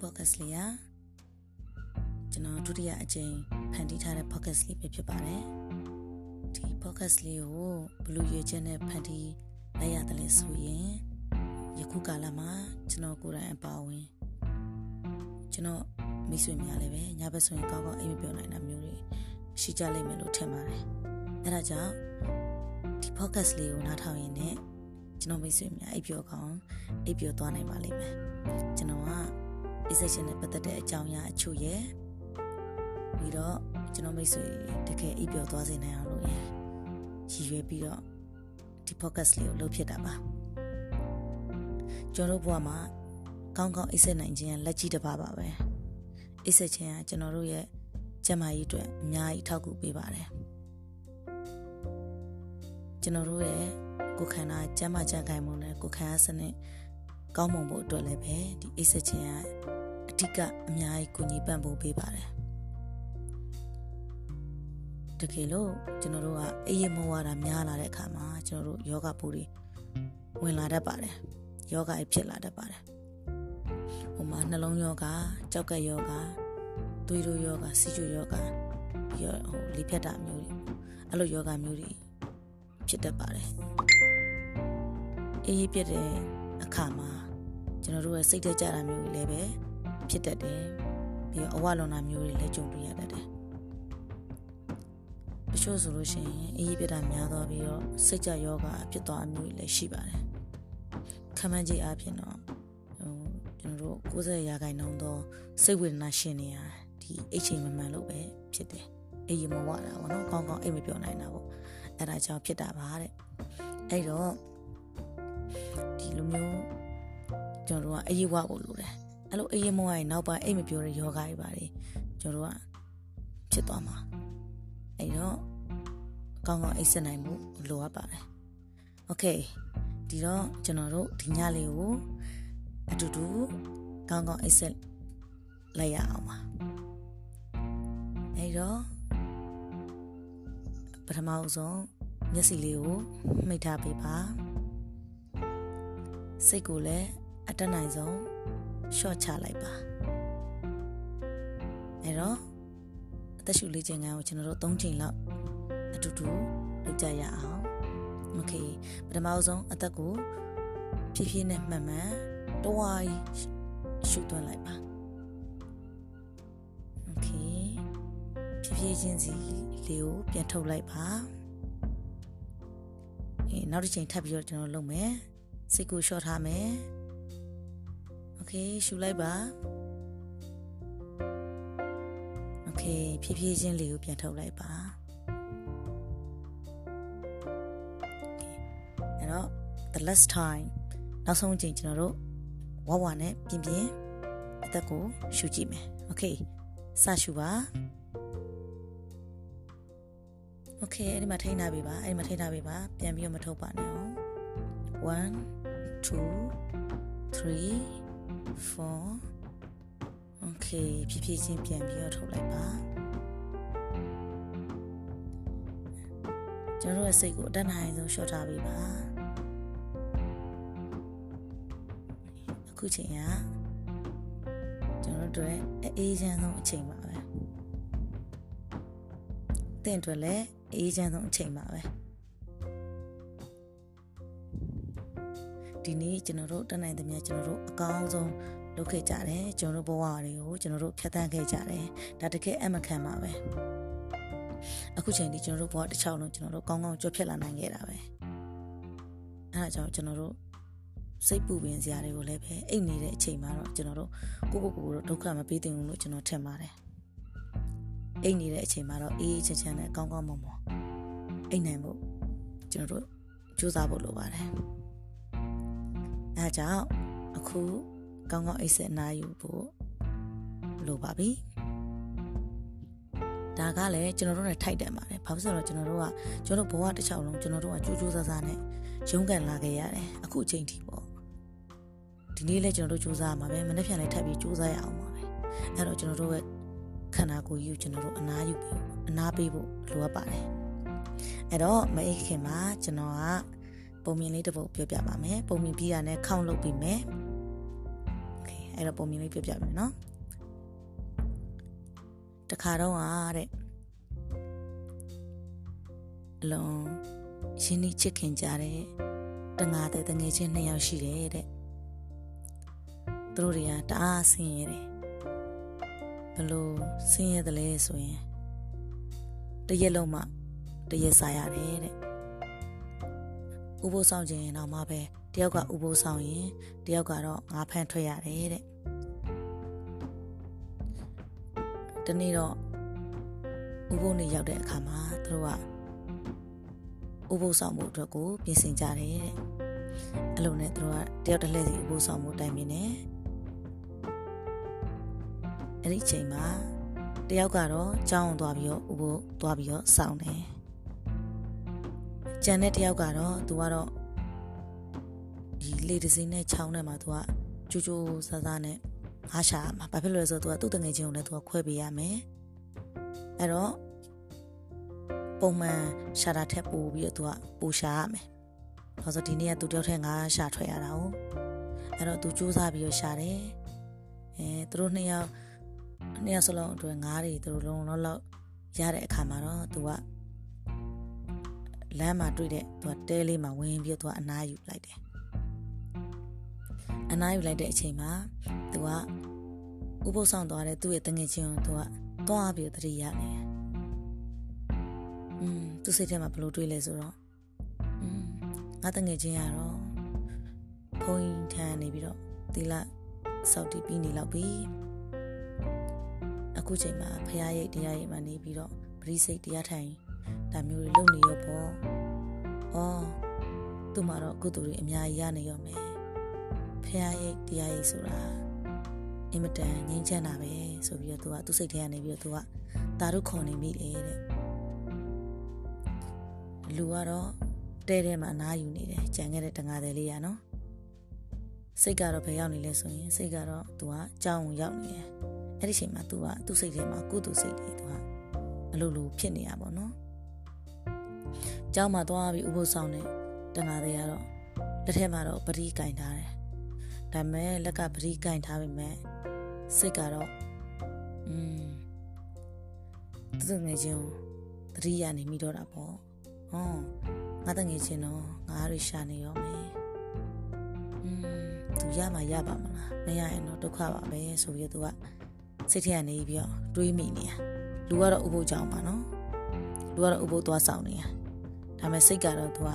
podcast လေးကကျွန်တော်ဒုတိယအကြိမ်ဖန်တီးထားတဲ့ podcast လေးပဲဖြစ်ပါတယ်ဒီ podcast လေးကိုဘလူရွေချက်နဲ့ဖန်တီးလိုက်ရတယ်လဲဆိုရင်ယခုကာလမှာကျွန်တော်ကိုယ်တိုင်အပါဝင်ကျွန်တော်မိတ်ဆွေများလည်းပဲညဘက်ဆိုရင်ကောင်းကောင်းအိမ်မပြောနိုင်တာမျိုးတွေရှိကြလိမ့်မယ်လို့ထင်ပါတယ်အဲဒါကြောင့်ဒီ podcast လေးကိုနားထောင်ရင်လည်းကျွန်တော်မိတ်ဆွေများအိပ်ပျော်ကောင်းအိပ်ပျော်သွားနိုင်ပါလိမ့်မယ်ကျွန်တော်က exception နဲ့ပတ်သက်တဲ့အကြောင်းအရာအချို့ရဲ့ပြီးတော့ကျွန်တော်မိတ်ဆွေတကယ်အိပ်ပျော်သွားစေနိုင်အောင်လို့ရည်ရွယ်ပြီးတော့ဒီ podcast လေးကိုလုပ်ဖြစ်တာပါကျွန်တော်တို့ဘဝမှာကောင်းကောင်းအိပ်စက်နိုင်ခြင်းလက်ကြီးတစ်ပါးပါပဲအိပ်စက်ခြင်းကကျွန်တော်တို့ရဲ့ကျန်းမာရေးအတွက်အများကြီးထောက်ကူပေးပါတယ်ကျွန်တော်တို့ရဲ့ကိုယ်ခန္ဓာကျန်းမာကြံ့ခိုင်မှုနဲ့ကိုယ်ခန္ဓာစနစ် ကောင်းမွန်ဖို့အတွက်လည်းပဲဒီအိပ်စက်ခြင်းကအဓိကအများကြီးကူညီပံ့ပိုးပေးပါတယ်တကယ်လို့ကျွန်တော်တို့ကအေးရမဝါတာများလာတဲ့အခါမှာကျွန်တော်တို့ယောဂပိုးတွေဝင်လာတတ်ပါတယ်ယောဂအဖြစ်လာတတ်ပါတယ်ဟိုမှာနှလုံးယောဂကြောက်ကက်ယောဂသွေးတို့ယောဂဆီချိုယောဂရောဟိုလေဖြတ်တာမျိုးတွေအဲ့လိုယောဂမျိုးတွေဖြစ်တတ်ပါတယ်အေးရပြတဲ့အခါမှာ ကျွန်တော်တို့ရဲ့စိတ်သက်ကြတာမျိုးတွေလည်းပဲဖြစ်တတ်တယ်ပြီးတော့အဝလွန်တာမျိုးတွေလည်းကြုံတွေ့ရတတ်တယ်တချို့ဆိုလို့ရှိရင်အေးပြတာများသွားပြီးတော့စိတ်ကြယောဂဖြစ်သွားမျိုးတွေလည်းရှိပါတယ်ခံမှန်းကြည့်အဖြစ်တော့ဟိုကျွန်တော်တို့90ရာခိုင်နှုန်းသောစိတ်ဝေဒနာရှင်နေရဒီအချိန်မမှန်လို့ပဲဖြစ်တယ်အေးမဝတာပေါ့နော်ကောင်းကောင်းအိတ်မပြောနိုင်တာပေါ့အဲ့ဒါကြောင့်ဖြစ်တာပါတဲ့အဲ့တော့ဒီလိုမျိုး ကျွန်တော်တို့ကအရေးဝဖို့လိုတယ်အဲ့လိုအရေးမဝရင်နောက်ပိုင်းအိတ်မပြောတဲ့ယောဂတွေပါတယ်ကျွန်တော်တို့ကဖြစ်သွားမှာအဲ့တော့အကောင်းကောင်းအိတ်ဆက်နိုင်မှုလိုအပ်ပါတယ် okay ဒီတော့ကျွန်တော်တို့ဒီညလေးကိုအတူတူကောင်းကောင်းအိတ်ဆက်လိုက်ရအောင်ပါအဲ့တော့ပထမဆုံးမျက်စိလေးကိုမှိတ်ထားပေးပါစိတ်ကိုလည်း အတက်နိုင်ဆုံးရှော့ချလိုက်ပါအဲ့တော့အသက်ရှူလေးချိန်ကိုကျွန်တော်တို့၃ချိန်လောက်အတူတူလုပ်ကြရအောင်โอเคပထမဆုံးအသက်ကိုဖြည်းဖြည်းနဲ့မှန်မှန်တွားရှူသွင်းလိုက်ပါโอเคဖြည်းဖြည်းချင်းစီလေးကိုပြန်ထုတ်လိုက်ပါအေးနောက်တစ်ချိန်ထပ်ပြီးတော့ကျွန်တော်လုပ်မယ်စိတ်ကိုရှော့ထားမယ် OK ရှူလိုက်ပါ OK ဖြည်းဖြည်းချင်းလေးကိုပြန်ထုတ်လိုက်ပါအဲ့တော့ the last time နောက်ဆုံးချိန်ကျွန်တော်တို့ဝဝနဲ့ပြင်းပြင်းအသက်ကိုရှူကြည့်မယ် Okay စရှူပါ Okay အဲ့ဒီမှာထိန်းထားပြီပါအဲ့ဒီမှာထိန်းထားပြီပါပြန်ပြီးတော့မထုတ်ပါနဲ့1 2 3 4 Okay ဖြည်းဖြည်းချင်းပြန်ပြီးတော့ထုတ်လိုက်ပါကျွန်တော်တို့ရဲ့စိတ်ကိုအတတ်နိုင်ဆုံးလျှော့ထားပေးပါအခုချိန်ကကျွန်တော်တို့အေးချမ်းဆုံးအချိန်ပါပဲတင့်အတွက်လည်းအေးချမ်းဆုံးအချိန်ပါပဲ ဒီနေ့ကျွန်တော်တို့တက်နိုင်သမျှကျွန်တော်တို့အကောင်းဆုံးလုပ်ခဲ့ကြတယ်ကျွန်တော်တို့ဘဝတွေကိုကျွန်တော်တို့ဖြတ်သန်းခဲ့ကြတယ်ဒါတကယ်အမခံပါပဲအခုချိန်ဒီကျွန်တော်တို့ဘဝတစ်ချောင်းလုံးကျွန်တော်တို့ကောင်းကောင်းကြွဖြတ်လာနိုင်ခဲ့တာပဲအဲဒါကြောင့်ကျွန်တော်တို့စိတ်ပူပင်စရာတွေကိုလည်းပဲအိတ်နေတဲ့အချိန်မှာတော့ကျွန်တော်တို့ကိုကိုကိုကိုဒုက္ခမပေးသင့်ဘူးလို့ကျွန်တော်ထင်ပါတယ်အိတ်နေတဲ့အချိန်မှာတော့အေးအေးချမ်းချမ်းနဲ့ကောင်းကောင်းမွန်မွန်အိတ်နိုင်ဖို့ကျွန်တော်တို့ကြိုးစားဖို့လိုပါတယ် အဲကြောင့်အခုကောင်းကောင်းအိတ်ဆက်နားယူဖို့လိုပါပြီဒါကလည်းကျွန်တော်တို့နဲ့ထိုက်တယ်ပါတယ်ဘာဖြစ်လို့လဲဆိုတော့ကျွန်တော်တို့ကကျွန်တော်ဘဝတစ်ချောင်းလုံးကျွန်တော်တို့ကကြိုးကြိုးစားစားနဲ့ရုန်းကန်လာခဲ့ရတယ်အခုအချိန်ထိပေါ့ဒီနေ့လည်းကျွန်တော်တို့ကြိုးစားရမှာပဲမနေ့ပြန်လည်းထပ်ပြီးကြိုးစားရအောင်ပါပဲအဲ့တော့ကျွန်တော်တို့ရဲ့ခန္ဓာကိုယ်ကြီးကိုကျွန်တော်တို့အနားယူပြီးအနားပေးဖို့လိုအပ်ပါတယ်အဲ့တော့မအိတ်ခင်မှာကျွန်တော်က ပုံမြင်လေးတစ်ပုဒ်ပြောပြပါမယ်ပုံမြင်ပြီးတာနဲ့ခေါင်းလုပ်ပြီးမယ်โอเค အဲ့တော့ပုံမြင်လေးပြပြမယ်နော်တခါတော့ဟာတဲ့အလုံးရင်းနှီးချစ်ခင်ကြတဲ့တငါတဲ့တငယ်ချင်းနှစ်ယောက်ရှိတယ်တဲ့သူတို့တွေကတအားဆင်းရဲတယ်ဘလို့ဆင်းရဲတယ်လဲဆိုရင်တရက်လုံးမှတရက်စားရတယ်တဲ့ ဥပုသ်ဆောင်ခြင်းတော့မှပဲတယောက်ကဥပုသ်ဆောင်ရင်တယောက်ကတော့ငါဖန်ထွက်ရတယ်တဲ့တနေ့တော့ဥပုသ်နေ့ရောက်တဲ့အခါမှာသူတို့ကဥပုသ်ဆောင်မှုအတွက်ကိုပြင်ဆင်ကြတယ်တဲ့အဲ့လိုနဲ့သူတို့ကတယောက်တစ်လှည့်စီဥပုသ်ဆောင်မှုတိုင်ပင်နေအဲ့ဒီအချိန်မှာတယောက်ကတော့ကြောင်းသွားပြီးတော့ဥပုသ်သွားပြီးတော့စောင့်တယ် ကျန်တဲ့တယောက်ကတော့သူကတော့ဒီလေတစင်းနဲ့ချောင်းနဲ့မှာသူကကြိုးကြိုးဆဆနဲ့ငါရှာမှာဘာဖြစ်လို့လဲဆိုတော့သူကသူ့တငယ်ချင်းကိုလည်းသူကခွဲပေးရမယ်အဲ့တော့ပုံမှန်ရှာတာထက်ပိုပြီးတော့သူကပိုရှာရမယ်ဘာလို့ဒီနေ့ကသူတယောက်ထဲငါရှာထွက်ရတာ哦အဲ့တော့သူစူးစမ်းပြီးတော့ရှာတယ်အဲသူတို့နှစ်ယောက်နှစ်ယောက်စလုံးအတွက်ငါးတွေသူတို့လုံးလုံးလောက်ရတဲ့အခါမှာတော့သူက လမ်းမှာတွေ့တဲ့သူကတဲလေးမှာဝင်ပြီးတော့သူကအနားယူလိုက်တယ်အနားယူလိုက်တဲ့အချိန်မှာသူကဥပုသ်ဆောင်သွားတဲ့သူ့ရဲ့တငယ်ချင်းကိုသူကသွားပြီးတတိရတယ်อืมသူစိတ်ထဲမှာဘလို့တွေးလဲဆိုတော့อืมငါတငယ်ချင်းကတော့ဘုန်းကြီးထမ်းနေပြီးတော့ဒီလစောက်တီးပြီးနေလောက်ပြီအခုချိန်မှာဖရားရိတ်တရားရိတ်မှာနေပြီးတော့ပရိစိတ်တရားထိုင် ဒါမျိုးတွေလုပ်နေရောပေါ့။အော်သူ့မှာတော့ကုသိုလ်တွေအများကြီးရနေရောမယ်။ဖရားရိတ်တရားရိတ်ဆိုတာအင်မတန်ငြိမ်းချမ်းတာပဲဆိုပြီးတော့သူကသူ့စိတ်ထဲကနေပြီးတော့သူကတာတို့ခေါ်နေမိတယ်တဲ့။လူကတော့တဲထဲမှာအနားယူနေတယ်ကြံခဲ့တဲ့တငါတယ်လေးရနော်။စိတ်ကတော့ဘယ်ရောက်နေလဲဆိုရင်စိတ်ကတော့သူကကြောင်းရောက်နေတယ်။အဲ့ဒီချိန်မှာသူကသူ့စိတ်ထဲမှာကုသိုလ်စိတ်တွေသူကအလိုလိုဖြစ်နေရပါတော့။ ကျောင်းမှာသွားပြီးဥပုသ်ဆောင်တဲ့တန်ဃာတွေကတော့လက်ထဲမှာတော့ပရိကင်ထားတယ်။ဒါပေမဲ့လက်ကပရိကင်ထားပေမဲ့စိတ်ကတော့อืมသူငယ်ချင်းတတိယနေမိတော့တာပေါ့။ဟောငါတငယ်ချင်းတော့ငါရရှာနေရောမယ်။อืมသူရမှာရပါမလား။မရရင်တော့ဒုက္ခပါပဲဆိုပြီးသူကစိတ်ထဲကနေပြီးတော့တွေးမိနေရ။လူကတော့ဥပုသ်ကြောင်ပါနော်။လူကတော့ဥပုသ်သွားဆောင်နေရ။ ဒါပေမဲ့စိတ်ကတော့သူက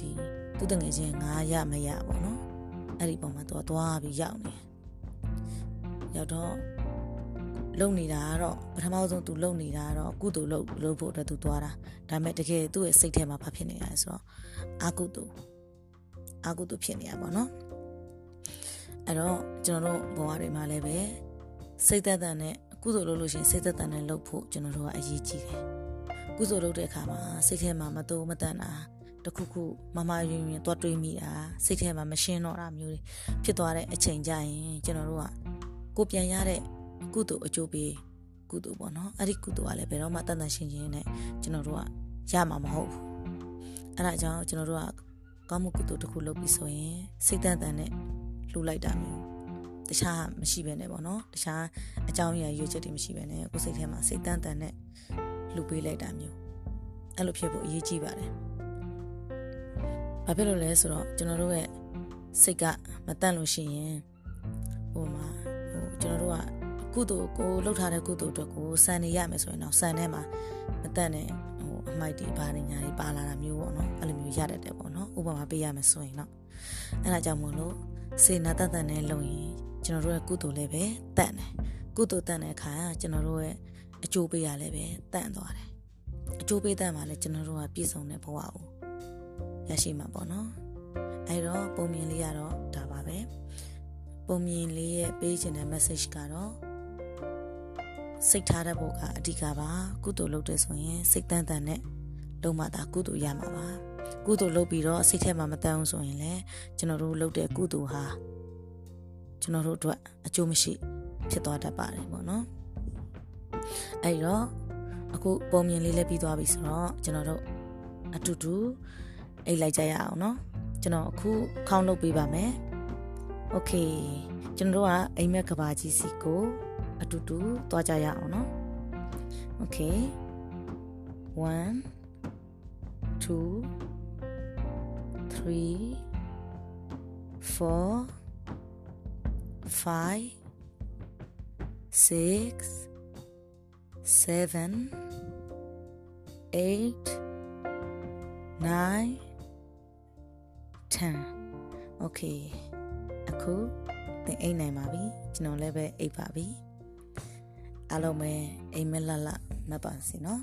ဒီသူ့တငယ်ချင်းငါရမရပေါ့နော်အဲ့ဒီပုံမှာသူကသွားပြီးရောက်နေရောက်တော့လုံနေတာကတော့ပထမဆုံးသူလုံနေတာကတော့ကုသိုလ်လုပ်လုပ်ဖို့အတွက်သူသွားတာဒါပေမဲ့တကယ်သူ့ရဲ့စိတ်ထဲမှာဘာဖြစ်နေရလဲဆိုတော့အာကုသိုလ်အာကုသိုလ်ဖြစ်နေရပါတော့အဲ့တော့ကျွန်တော်တို့ဘဝတွေမှာလည်းပဲစိတ်သက်သက်နဲ့ကုသိုလ်လုပ်လို့ရှိရင်စိတ်သက်သက်နဲ့လုပ်ဖို့ကျွန်တော်တို့ကအရေးကြီးတယ် ကုသိုလ်လုပ်တဲ့အခါမှာစိတ်ထဲမှာမတိုးမတန်တာတခုခုမမယွင်ယွင်သွားတွေးမိတာစိတ်ထဲမှာမရှင်းတော့တာမျိုးတွေဖြစ်သွားတဲ့အချိန်ကြရင်ကျွန်တော်တို့ကကိုပြန်ရတဲ့ကုသိုလ်အကျိုးပေးကုသိုလ်ပေါ့နော်အဲ့ဒီကုသိုလ်ကလည်းဘယ်တော့မှတန်တန်ရှင်းရှင်းနဲ့ကျွန်တော်တို့ကရမှာမဟုတ်ဘူးအဲ့ဒါကြောင့်ကျွန်တော်တို့ကကောင်းမှုကုသိုလ်တစ်ခုလုပ်ပြီးဆိုရင်စိတ်တန်တန်နဲ့လှူလိုက်တာမျိုးတခြားမရှိဘဲနဲ့ပေါ့နော်တခြားအကြောင်းအရာရွေးချက်တွေမရှိဘဲနဲ့ကိုယ်စိတ်ထဲမှာစိတ်တန်တန်နဲ့ လှူပေးလိုက်တာမျိုးအဲ့လိုဖြစ်ဖို့အရေးကြီးပါတယ်။ဘာဖြစ်လို့လဲဆိုတော့ကျွန်တော်တို့ရဲ့စိတ်ကမတန့်လို့ရှိရင်ဟိုမှာဟိုကျွန်တော်တို့ကကုသိုလ်ကိုလှုပ်ထားတဲ့ကုသိုလ်အတွက်ကိုစံနေရမယ်ဆိုရင်တော့စံထဲမှာမတန့်နဲ့ဟိုအမိုက်တွေပါနေညာတွေပါလာတာမျိုးပေါ့နော်အဲ့လိုမျိုးရတတ်တယ်ပေါ့နော်ဥပမာပေးရမယ်ဆိုရင်တော့အဲ့ဒါကြောင့်မို့လို့စေနာတတ်တန်နဲ့လုံရင်ကျွန်တော်တို့ရဲ့ကုသိုလ်လည်းပဲတန့်တယ်ကုသိုလ်တန့်တဲ့အခါကျွန်တော်တို့ရဲ့ အကျိုးပေးရလည်းပဲတန့်သွားတယ်အကျိုးပေးတန့်မှာလည်းကျွန်တော်တို့ကပြည့်စုံတဲ့ဘဝကိုရရှိမှာပေါ့နော်အဲ့တော့ပုံမြင်လေးကတော့ဒါပါပဲပုံမြင်လေးရဲ့ပေးချင်တဲ့ message ကတော့စိတ်ထားတဲ့ဘုတ်ကအဓိကပါကုသိုလ်လုပ်တဲ့ဆိုရင်စိတ်တန်တန်နဲ့လုံးမသာကုသိုလ်ရမှာပါကုသိုလ်လုပ်ပြီးတော့စိတ်ထဲမှာမတန်အောင်ဆိုရင်လည်းကျွန်တော်တို့လုပ်တဲ့ကုသိုလ်ဟာကျွန်တော်တို့အတွက်အကျိုးမရှိဖြစ်သွားတတ်ပါတယ်ပေါ့နော် အဲ့တော့အခုပုံမြင်လေးလည်းပြီးသွားပြီဆိုတော့ကျွန်တော်တို့အတူတူအိတ်လိုက်ကြရအောင်เนาะကျွန်တော်အခုခေါင်းလုပ်ပေးပါမယ် โอเคကျွန်တော်တို့ကအိမ်မက်ကဘာကြီးစီကိုအတူတူသွားကြရအောင်เนาะโอเค1 2 3 4 5 6 7 8 9 10 okay အခုသင်အိမ်နိုင်ပါပြီကျွန်တော်လည်းပဲအိပ်ပါပြီအားလုံးပဲအိမ်မက်လတ်လတ်မှတ်ပါစေနော်